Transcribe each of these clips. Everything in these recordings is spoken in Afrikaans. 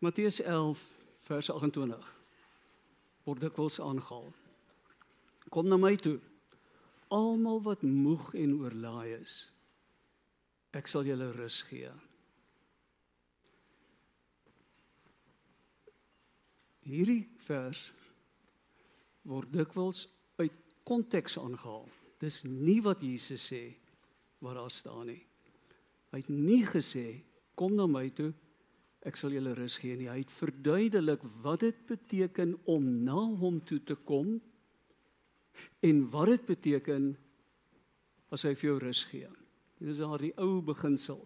Matteus 11 vers 28 word dikwels aangehaal. Kom na my toe. Almal wat moeg en oorlaai is, ek sal julle rus gee. Hierdie vers word dikwels uit konteks aangehaal. Dis nie wat Jesus sê wat daar staan nie. Hy het nie gesê kom na my toe ek sal julle rus gee nie. Hy het verduidelik wat dit beteken om na hom toe te kom en wat dit beteken as hy vir jou rus gee. Dit is daardie ou beginsel.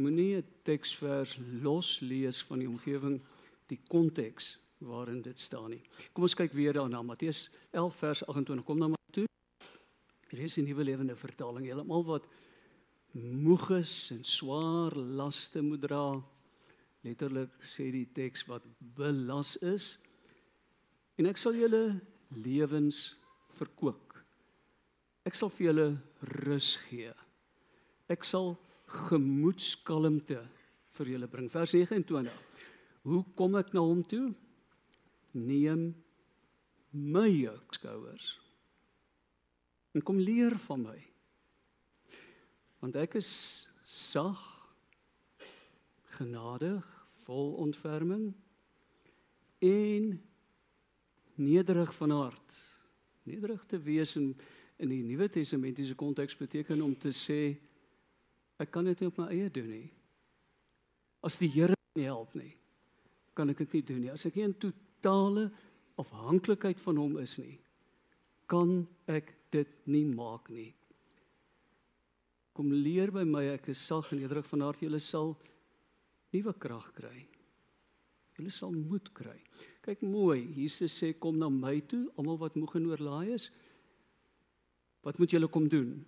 Moenie 'n teksvers los lees van die omgewing, die konteks waarin dit staan nie. Kom ons kyk weer daarna Matteus 11 vers 28. Kom na my toe. Hier is 'n nuwe lewende vertaling. Julle almal wat moeg is en swaar laste moet dra. Letterlik sê die teks wat belas is. En ek sal julle lewens verkoop. Ek sal vir julle rus gee. Ek sal gemoedskalmte vir julle bring. Vers 29. Hoe kom ek na hom toe? Neem my juk skouers. En kom leer van my. Want ek is sag, genadig, vol ontferming en nederig van hart. Nederig te wees in in die Nuwe Testamentiese konteks beteken om te sê ek kan dit nie op my eie doen nie. As die Here nie help nie, kan ek dit nie doen nie. As ek nie in totale afhanklikheid van hom is nie, kan ek dit nie maak nie. Kom leer by my, ek is sag en nederig van hart, jy sal nuwe krag kry. Jy sal moed kry. Kyk mooi, Jesus sê kom na my toe, almal wat moeg en oorlaai is. Wat moet julle kom doen?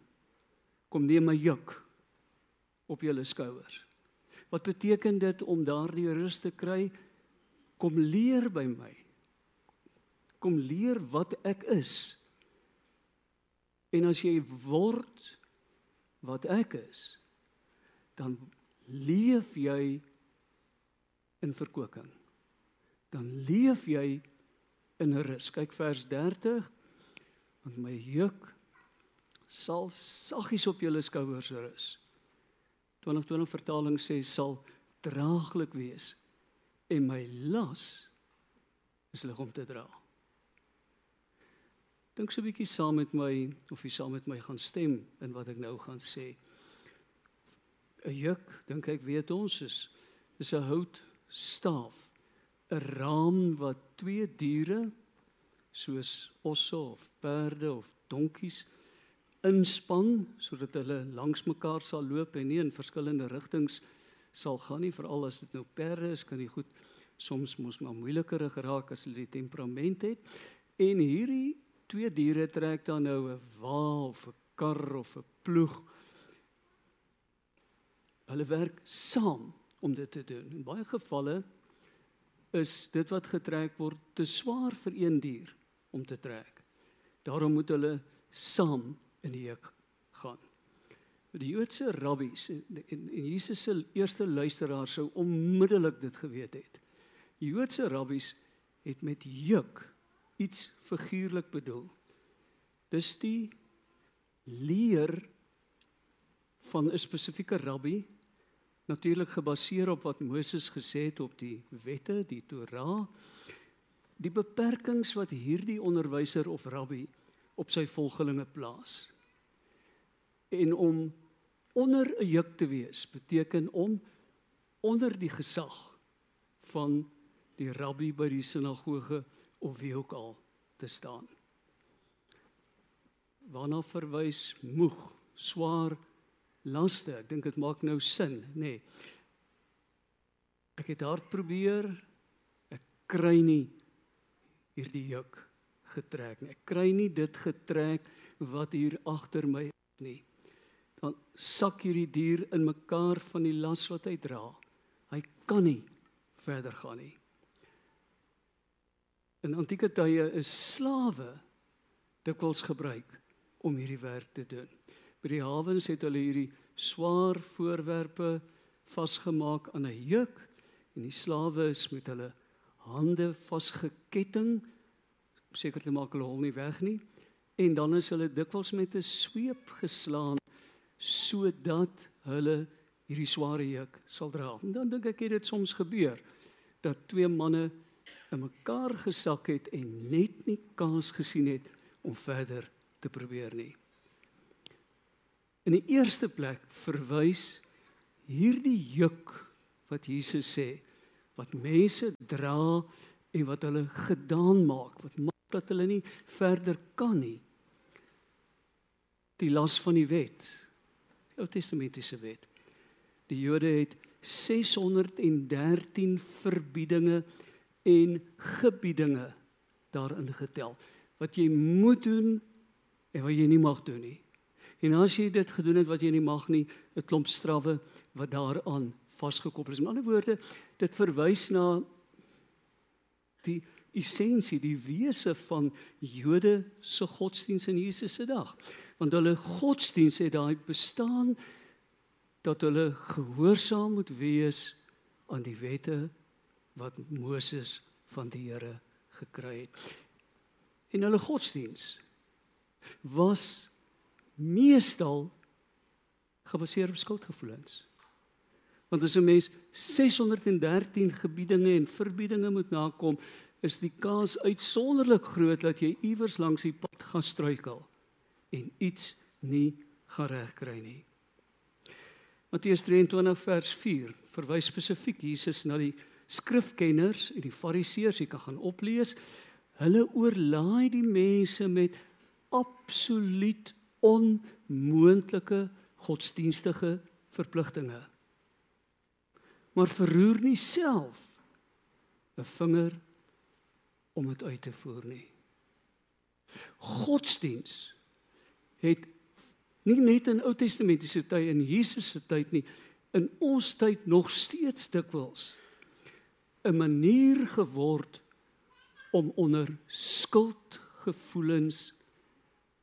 Kom neem my juk op julle skouers. Wat beteken dit om daardie rus te kry? Kom leer by my. Kom leer wat ek is. En as jy word wat ek is, dan leef jy in verkoeking dan leef jy in rus. Kyk vers 30. Want my juk sal saggies op julle skouers rus. 2020 vertaling sê sal draaglik wees en my las is lig om te dra. Dink so 'n bietjie saam met my of jy saam met my gaan stem in wat ek nou gaan sê. 'n Juk, dink ek weet ons is is 'n hout staaf. 'n raam wat twee diere soos osse of perde of donkies inspan sodat hulle langs mekaar sal loop en nie in verskillende rigtings sal gaan nie. Veral as dit nou perde is kan die goed soms mos maar moeiliker geraak as hulle die temperament het. En hierdie twee diere trek dan nou 'n wa of 'n kar of 'n ploeg. Hulle werk saam om dit te doen in baie gevalle is dit wat getrek word te swaar vir een dier om te trek. Daarom moet hulle saam in die juk gaan. Die Joodse rabbies en, en, en Jesus se eerste luisteraars sou onmiddellik dit geweet het. Die Joodse rabbies het met juk iets figuurlik bedoel. Dis die leer van 'n spesifieke rabbi natuurlik gebaseer op wat Moses gesê het op die wette, die Torah, die beperkings wat hierdie onderwyser of rabbi op sy volgelinge plaas. En om onder 'n juk te wees beteken om onder die gesag van die rabbi by die sinagoge of wie ook al te staan. Waarna verwys moeg, swaar laste. Ek dink dit maak nou sin, nê. Nee. Ek het hard probeer. Ek kry nie hierdie juk getrek nie. Ek kry nie dit getrek wat hier agter my is nie. Dan sak hierdie dier in mekaar van die las wat hy dra. Hy kan nie verder gaan nie. In antieke tye is slawe dikwels gebruik om hierdie werk te doen. By die hawens het hulle hierdie swaar voorwerpe vasgemaak aan 'n juk en die slawe is met hulle hande vasgeketting seker te maak hulle hol nie weg nie en dan is hulle dikwels met 'n sweep geslaan sodat hulle hierdie sware juk sal dra. En dan dink ek het dit soms gebeur dat twee manne in mekaar gesak het en net nie kans gesien het om verder te probeer nie. In die eerste plek verwys hierdie juk wat Jesus sê wat mense dra en wat hulle gedaan maak wat maak dat hulle nie verder kan nie. Die las van die wet die Ou Testamentiese wet. Die Jode het 613 verbiedinge en gebiedinge daarin getel. Wat jy moet doen en wat jy nie mag doen nie. En as jy dit gedoen het wat jy nie mag nie, 'n klomp strawwe wat daaraan vasgekoppel is. In ander woorde, dit verwys na die essensie, die wese van Jode se godsdiens in Jesus se dag. Want hulle godsdiens het daai bestaan dat hulle gehoorsaam moet wees aan die wette wat Moses van die Here gekry het. En hulle godsdiens was meestal gebaseer op skuldgevoelens. Want as 'n mens 613 gebiedinge en verbiedinge moet nakom, is die kans uitsonderlik groot dat jy iewers langs die pad gaan struikel en iets nie gaan regkry nie. Matteus 23 vers 4 verwys spesifiek Jesus na die skrifkenners en die fariseërs, jy kan gaan oplees. Hulle oorlaai die mense met absoluut onmoontlike godsdienstige verpligtinge. Maar verroer nie self 'n vinger om dit uit te voer nie. Godsdiens het nie net in Ou Testamentiese tyd en Jesus se tyd nie, in ons tyd nog steeds dikwels 'n manier geword om onder skuldgevoelens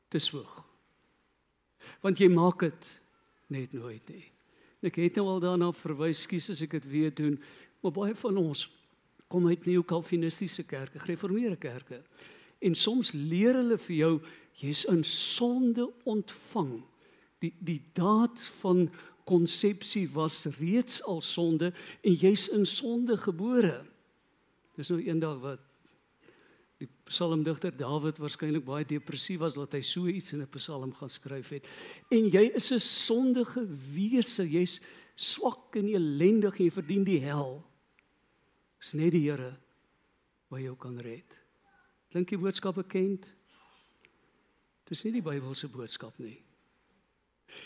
te swoeg. Want jy maak dit net nooit nie. Ek het nou al daarna verwys, skuis as ek dit weer doen, maar baie van ons kom uit neo-kalvinistiese kerke, gereformeerde kerke. En soms leer hulle vir jou jy's in sonde ontvang. Die die daad van konsepsie was reeds al sonde en jy's in sonde gebore. Dis nou eendag wat die psalmdigter Dawid waarskynlik baie depressief was dat hy so iets in 'n psalm gaan skryf het. En jy is 'n sondige wese, jy's swak en ellendig en jy verdien die hel. Dis net die Here wat jou kan red. Klink die boodskap bekend? Dis nie die Bybelse boodskap nie.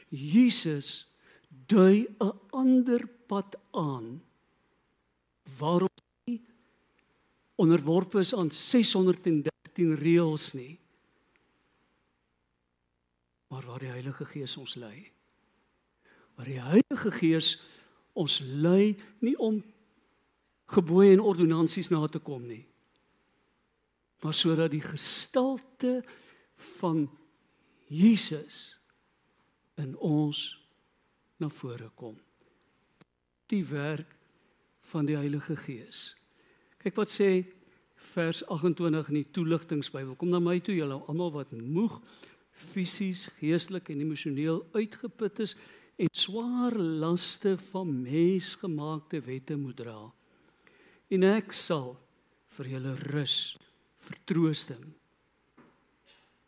Jesus dui 'n ander pad aan waarop hy onderworpe is aan 613 reëls nie maar waar die Heilige Gees ons lei waar die Heilige Gees ons lei nie om gebooie en ordonnansies na te kom nie maar sodat die gestalte van Jesus in ons na vore kom. Die werk van die Heilige Gees. Kyk wat sê vers 28 in die toeligtingsbybel. Kom na my toe julle almal wat moeg fisies, geestelik en emosioneel uitgeput is en swaar laste van mensgemaakte wette moet dra. En ek sal vir julle rus, vertroosting,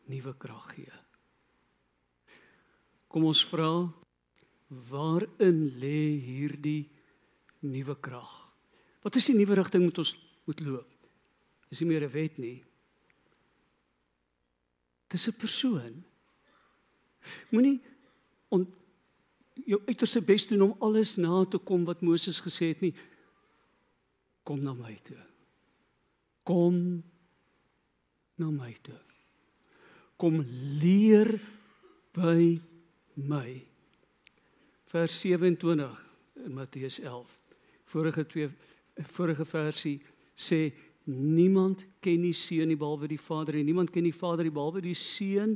nuwe krag gee. Kom ons vra waarin lê hierdie nuwe krag? Wat is die nuwe rigting moet ons moet loop? Dis nie meer 'n wet nie. Dis 'n persoon. Moenie on jou uiterste bes doen om alles na te kom wat Moses gesê het nie. Kom na my toe. Kom na my toe. Kom leer by my vers 27 in Matteus 11. Vorige twee vorige versie sê niemand ken die seun nie behalwe die Vader en niemand ken die Vader nie behalwe die seun.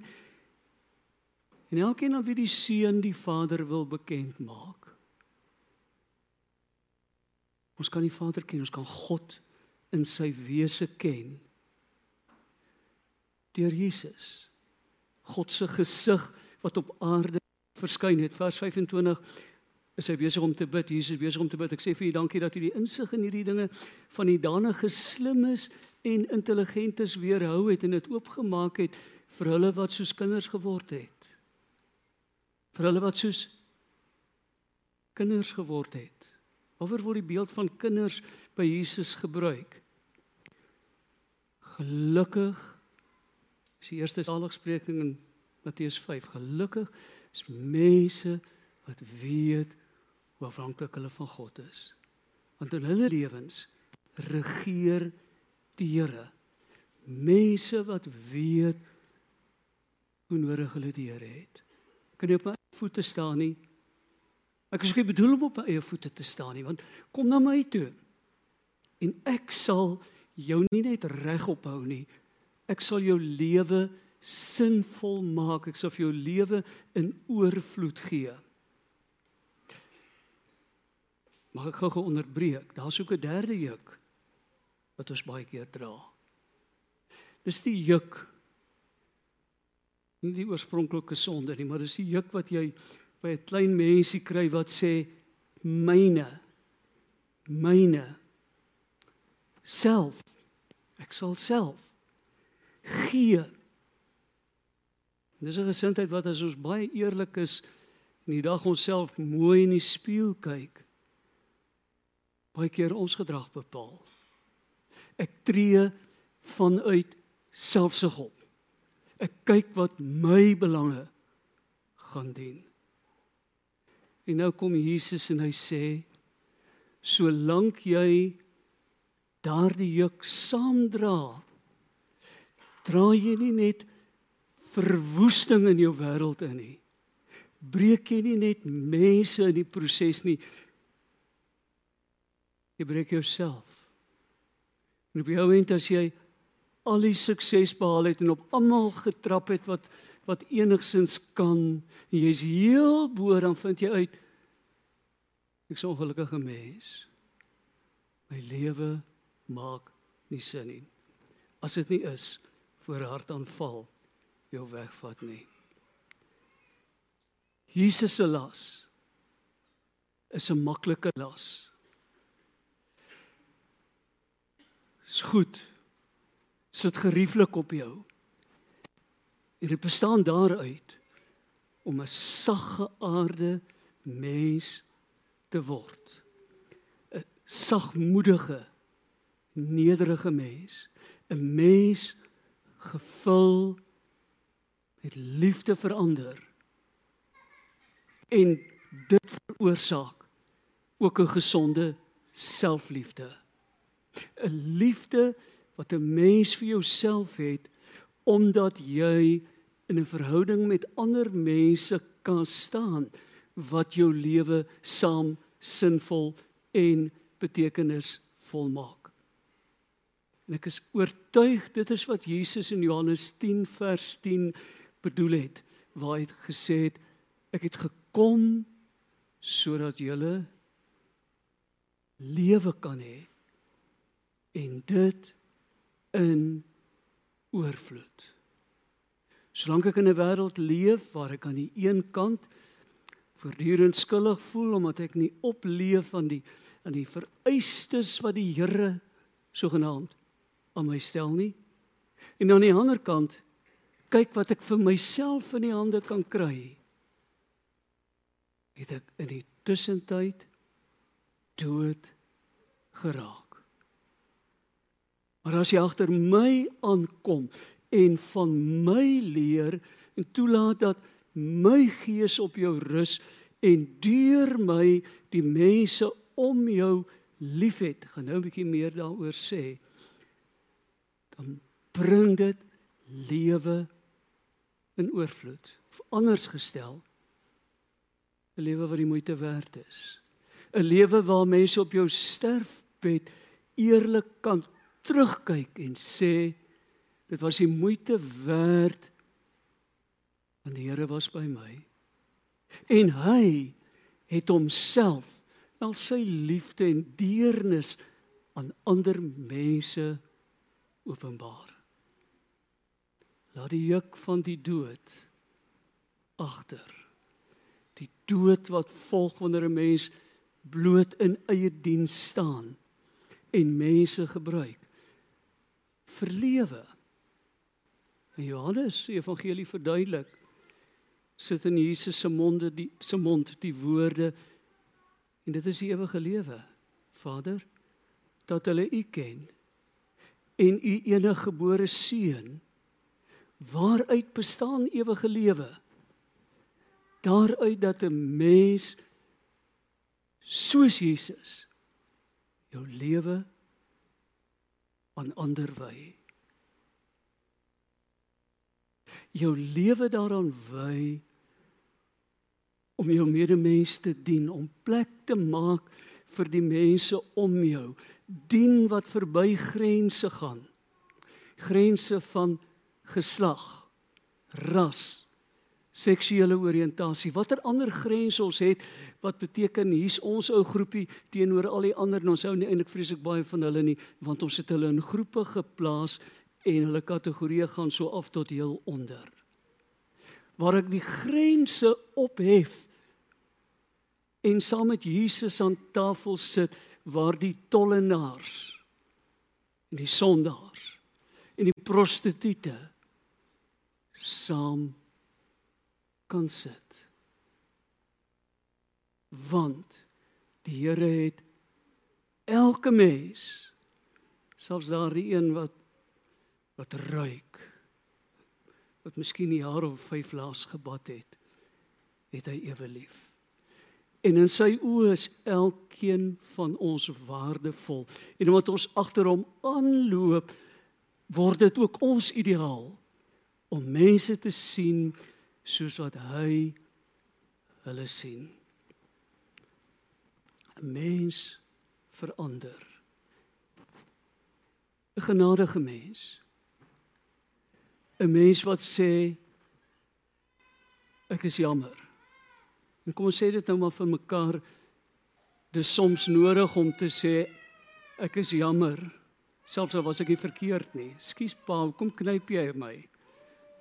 En elkeen aan wie die seun die Vader wil bekend maak. Ons kan die Vader ken, ons kan God in sy wese ken. Deur Jesus. God se gesig wat op aarde verskyn het. Vers 25 is hy besig om te bid. Jesus besig om te bid. Ek sê vir u dankie dat u die insig in hierdie dinge van die danige slimmes en intelligentes weerhou het en dit oopgemaak het vir hulle wat soos kinders geword het. Vir hulle wat soos kinders geword het. Waaroor word die beeld van kinders by Jesus gebruik? Gelukkig is die eerste saligspreking in Matteus 5. Gelukkig is mense wat weet hoe afhanklik hulle van God is. Want in hulle lewens regeer die Here. Mense wat weet hoe nodig hulle die Here het. Kan jy op my voete staan nie? Ek is nie bedoel om op my eie voete te staan nie, want kom na my toe. En ek sal jou nie net reg ophou nie. Ek sal jou lewe sinvol maak. Ek sal vir jou lewe in oorvloed gee. Mag ek gou-gou onderbreek? Daar's ook 'n derde juk wat ons baie keer dra. Dis die juk nie die oorspronklike sonde nie, maar dis die juk wat jy by 'n klein mensie kry wat sê myne myne self ek sal self gee. Dis 'n gesindheid wat as ons baie eerlik is in die dag onsself mooi in die spieël kyk baie keer ons gedrag bepaal. Ek tree vanuit selfsug op. Ek kyk wat my belange gaan dien. En nou kom Jesus en hy sê solank jy daardie juk saamdra, dra jy nie net verwoesting in jou wêreld in nie. Breek jy nie net mense in die proses nie, Jy breek jouself. En op jou end as jy al die sukses behaal het en op almal getrap het wat wat enigsins kan en jy's heel bo dan vind jy uit ek's 'n ongelukkige mens. My lewe maak nie sin nie. As dit nie is voor hartaanval jou wegvat nie. Jesus se las is 'n maklike las. Is goed. Sit gerieflik op jou. Dit bestaan daaruit om 'n sagge aarde mens te word. 'n Sagmoedige, nederige mens, 'n mens gevul met liefde vir ander. En dit veroorsaak ook 'n gesonde selfliefde. 'n liefde wat 'n mens vir jouself het omdat jy in 'n verhouding met ander mense kan staan wat jou lewe saam sinvol en betekenisvol maak. En ek is oortuig dit is wat Jesus in Johannes 10 vers 10 bedoel het waar hy gesê het ek het gekom sodat jy lewe kan hê en dit in oorvloed. Solank ek in 'n wêreld leef waar ek aan die een kant voortdurend skuldig voel omdat ek nie opleef aan die aan die vereistes wat die Here sogenaamd aan my stel nie. En aan die ander kant kyk wat ek vir myself in die hande kan kry. Het ek in die tussentyd dood geraak. Maar as jy agter my aankom en van my leer en toelaat dat my gees op jou rus en deur my die mense om jou liefhet, gaan nou 'n bietjie meer daaroor sê. Dan bring dit lewe in oorvloed. Of anders gestel, 'n lewe wat die moeite werd is. 'n Lewe waar mense op jou sterfbed eerlik kan terugkyk en sê dit was die moeite werd want die Here was by my en hy het homself al sy liefde en deernis aan ander mense openbaar. Laat die juk van die dood agter. Die dood wat volg wanneer 'n mens bloot in eie diens staan en mense gebruik vir lewe. En Johannes se evangelie verduidelik sit in Jesus se monde die se mond die woorde en dit is die ewige lewe. Vader, dat hulle U ken en U enige gebore seun waaruit bestaan ewige lewe daaruit dat 'n mens soos Jesus jou lewe aan ander wy. Jou lewe daaraan wy om jou medemens te dien om plek te maak vir die mense om jou. Dien wat verby grense gaan. Grense van geslag ras seksuele oriëntasie watter ander grense ons het wat beteken hier's ons ou groepie teenoor al die ander ons hou nie eintlik vreeslik baie van hulle nie want ons het hulle in groepe geplaas en hulle kategorieë gaan so af tot heel onder waar ek die grense ophef en saam met Jesus aan tafel sit waar die tollenaars en die sondaars en die prostituie saam kan sit. Want die Here het elke mens selfs daardie een wat wat ruik wat miskien jaar of 5 laas gebad het, het hy ewe lief. En in sy oë is elkeen van ons waardevol. En omdat ons agter hom aanloop, word dit ook ons ideaal om mense te sien soos wat hy hulle sien. 'n Mens verander. 'n Genadige mens. 'n Mens wat sê ek is jammer. En kom ons sê dit nou maar vir mekaar. Dis soms nodig om te sê ek is jammer. Selfs al was ek nie verkeerd nie. Skus pa, kom knyp jy my?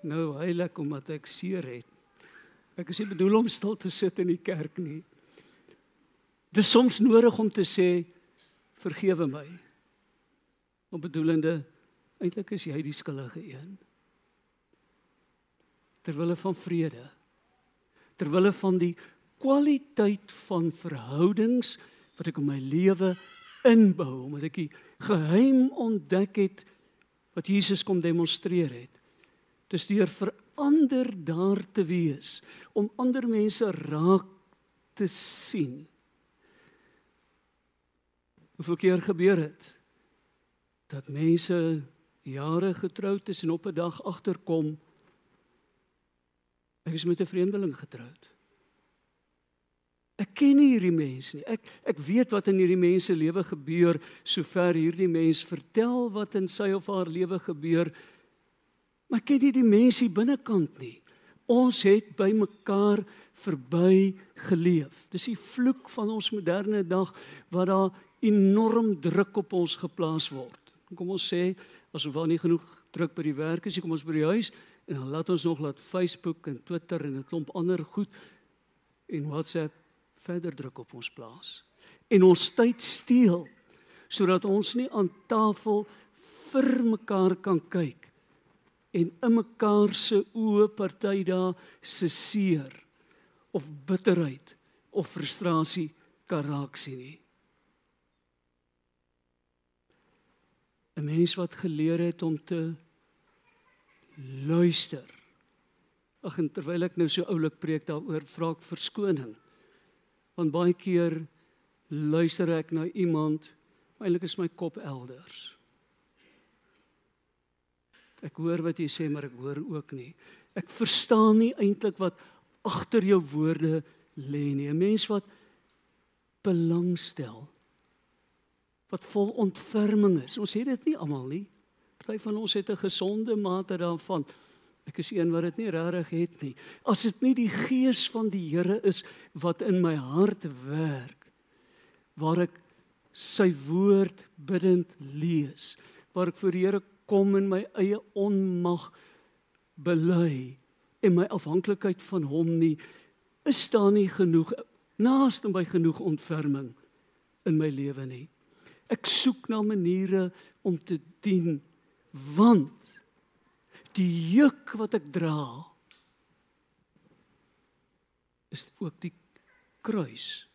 nou heilig omdat ek seer het. Ek is nie bedoel om stil te sit in die kerk nie. Dis soms nodig om te sê vergewe my. Om bedoelende eintlik is jy die skuldige een. Terwille van vrede. Terwille van die kwaliteit van verhoudings wat ek in my lewe inbou, omdat ek die geheim ontdek het wat Jesus kom demonstreer het. Dis deur verander daar te wees om ander mense raak te sien. Hoeveel keer gebeur dit dat mense jare getroud is en op 'n dag agterkom ek is met 'n vreemdeling getroud. Ek ken nie hierdie mens nie. Ek ek weet wat in hierdie mens se lewe gebeur sover hierdie mens vertel wat in sy of haar lewe gebeur Maar ken nie die mense binnekant nie. Ons het by mekaar verby geleef. Dis die vloek van ons moderne dag wat daar enorm druk op ons geplaas word. Kom ons sê as ons wel nie genoeg druk by die werk is, kom ons by die huis en dan laat ons nog laat Facebook en Twitter en 'n klomp ander goed en WhatsApp verder druk op ons plaas. En ons tyd steel sodat ons nie aan tafel vir mekaar kan kyk en in mekaar se oë party daar se seer of bitterheid of frustrasie kan raak sien nie. 'n Mens wat geleer het om te luister. Ag en terwyl ek nou so oulik preek daaroor, vra ek verskoning. Want baie keer luister ek na iemand, eintlik is my kop elders. Ek hoor wat jy sê, maar ek hoor ook nie. Ek verstaan nie eintlik wat agter jou woorde lê nie. 'n Mens wat belangstel. Wat vol ontferming is. Ons het dit nie almal nie. Party van ons het 'n gesonde mate daarvan. Ek is een wat dit nie regtig het nie. As dit nie die gees van die Here is wat in my hart werk, waar ek sy woord bidtend lees, waar ek voor die Here kom in my eie onmag bely en my afhanklikheid van hom nie is daar nie genoeg naaste by genoeg ontferming in my lewe nie. Ek soek na maniere om te dien want die juk wat ek dra is ook die kruis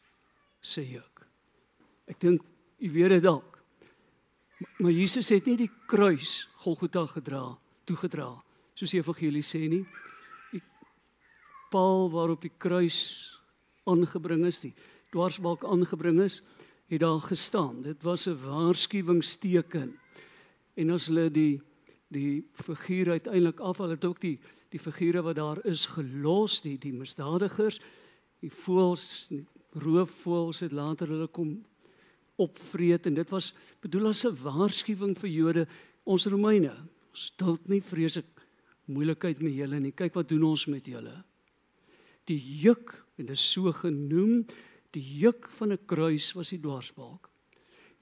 se juk. Ek dink u weet dit dalk. Maar Jesus het nie die kruis Golgotha gedra, toegedra, soos die evangelie sê nie. Die paal waarop die kruis aangebring is, die dwarsbalk aangebring is, het daar gestaan. Dit was 'n waarskuwingsteken. En as hulle die die figuur uiteindelik af, hulle het ook die die figure wat daar is gelos, die die misdadigers, die voëls, roofvoëls het later hulle kom opvreet en dit was bedoel as 'n waarskuwing vir Jode, ons Romeine. Ons stelt nie vreeslik moeilikheid met julle nie. Kyk wat doen ons met julle. Die juk en dit is so genoem die juk van 'n kruis was die dwarsbalk.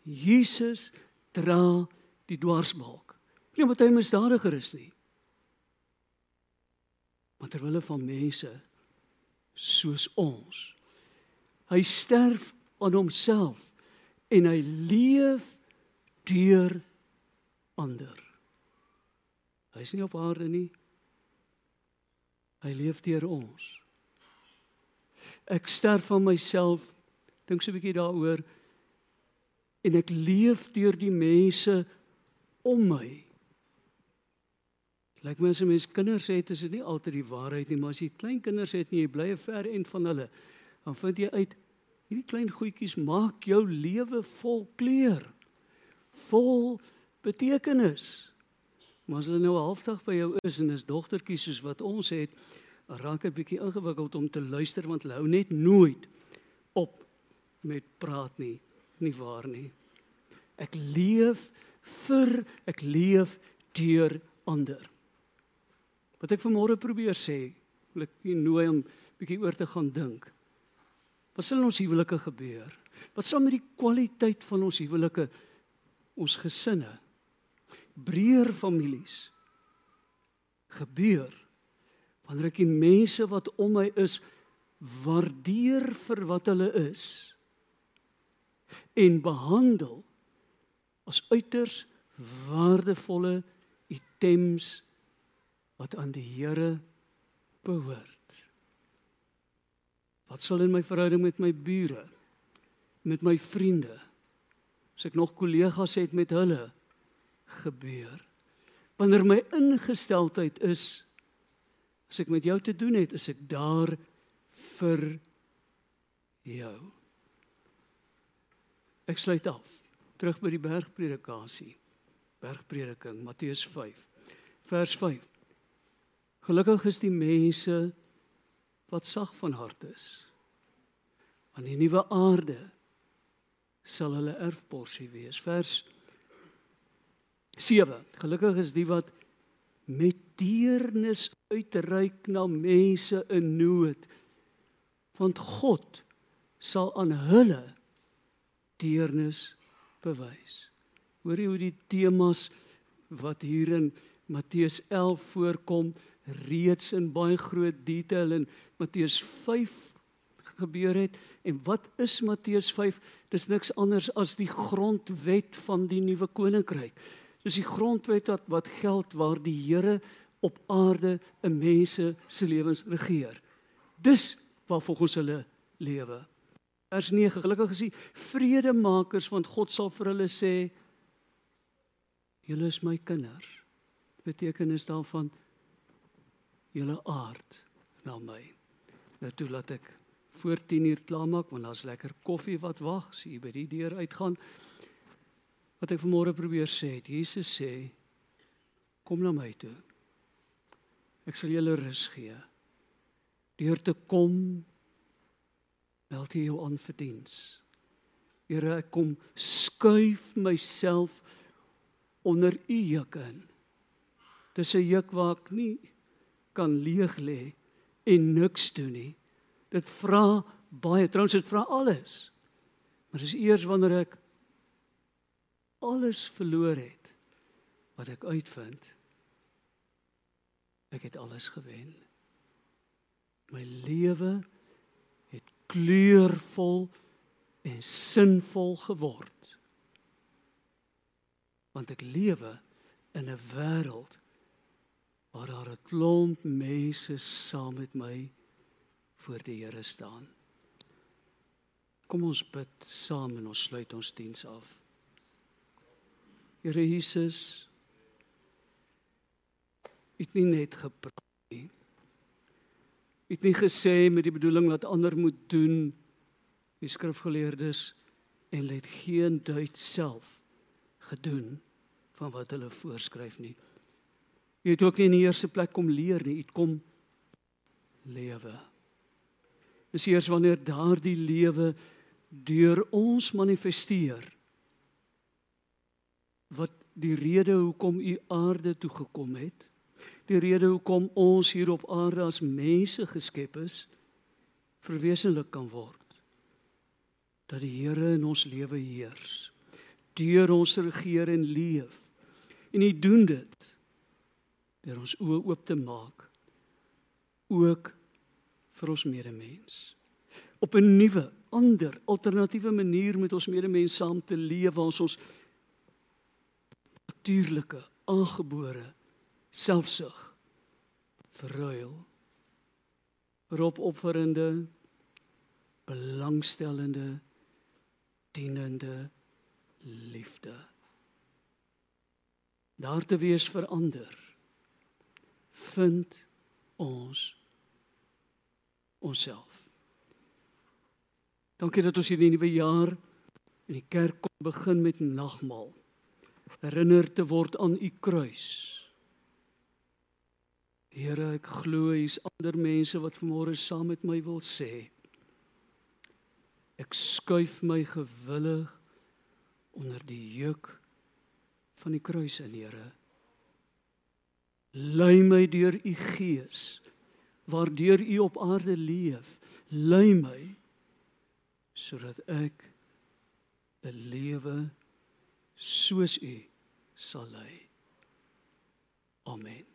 Jesus dra die dwarsbalk. Nie omdat hy misdadiger is nie. Maar terwyl hulle van mense soos ons. Hy sterf aan homself en hy leef deur ander. Hy's nie op aarde nie. Hy leef deur ons. Ek sterf van myself. Dink so 'n bietjie daaroor en ek leef deur die mense om my. Lyk my as 'n mens kinders het, is dit nie altyd die waarheid nie, maar as jy klein kinders het en jy bly ver en van hulle, dan vind jy uit hierdie klein goedjies maak jou lewe vol kleur. Vol betekenis. Maar as hulle nou halfdag by jou is en is dogtertjies soos wat ons het, raak dit bietjie ingewikkeld om te luister want hulle hou net nooit op met praat nie, nie waar nie. Ek leef vir ek leef deur ander. Wat ek vanmôre probeer sê, wil ek u nooi om bietjie oor te gaan dink. Wat sal in ons huwelike gebeur? Wat sal met die kwaliteit van ons huwelike ons gesinne breër families gebeur wanneer ek die mense wat om my is waardeer vir wat hulle is en behandel as uiters waardevolle items wat aan die Here behoort. Wat sal in my verhouding met my bure, met my vriende, as ek nog kollegas het met hulle gebeur? Wanneer my ingesteldheid is as ek met jou te doen het, is ek daar vir jou. Ek sluit af. Terug by die bergpredikasie. Bergprediking Matteus 5 vers 5. Gelukkig is die mense wat sag van hart is. Want die nuwe aarde sal hulle erfporsie wees. Vers 7. Gelukkig is die wat met deernis uitreik na mense in nood. Want God sal aan hulle deernis bewys. Hoor jy hoe die temas wat hier in Matteus 11 voorkom reeds in baie groot detail in Matteus 5 gebeur het en wat is Matteus 5 dis niks anders as die grondwet van die nuwe koninkryk dis die grondwet wat wat geld waar die Here op aarde 'n mense se lewens regeer dis waar volgens hulle lewe vers 9 gelukkig is die vredemakers want God sal vir hulle sê julle is my kinders betekenis daarvan julle aard na my. Nou toe laat ek voor 10 uur klaarmaak want daar's lekker koffie wat wag, as jy by die deur uitgaan. Wat ek vanmôre probeer sê, Jesus sê kom na my toe. Ek sal julle rus gee. Deur te kom meld jy jou aan vir diens. Here, ek kom skuif myself onder u juk in. Dis 'n juk waar ek nie kan leeg lê en niks doen nie. Dit vra baie, trouens dit vra alles. Maar dis eers wanneer ek alles verloor het wat ek uitvind ek het alles gewen. My lewe het kleurvol en sinvol geword. Want ek lewe in 'n wêreld waar daar 'n klomp mense saam met my voor die Here staan. Kom ons bid saam en ons sluit ons diens af. Here Jesus, het nie net gepraat nie. Het nie gesê met die bedoeling dat ander moet doen die skrifgeleerdes en let geen duit self gedoen van wat hulle voorskryf nie. Jy het ook nie in die eerste plek kom leer nie, jy het kom lewe. Dis eers wanneer daardie lewe deur ons manifesteer wat die rede hoekom u aarde toe gekom het die rede hoekom ons hier op aarde as mense geskep is verwesenlik kan word. Dat die Here in ons lewe heers deur ons regeer en leef. En hy doen dit deur ons oë oop te maak ook vir ons medemens. Op 'n nuwe ander alternatiewe manier met ons medemens saam te leef ons ons natuurlike aangebore selfsug. Verruil. Vir opofferende belangstellende dienende liefde. Daar te wees verander. Vind ons onsself. Dankie dat ons hierdie nuwe jaar in die kerk kon begin met nagmaal herinner te word aan u kruis Here, ek glo hier's ander mense wat vanmôre saam met my wil sê. Ek skuif my gewillig onder die juk van die kruis in, Here. Lei my deur u gees waardeur u op aarde leef. Lei my sodat ek 'n lewe soos u sal lei. Amen.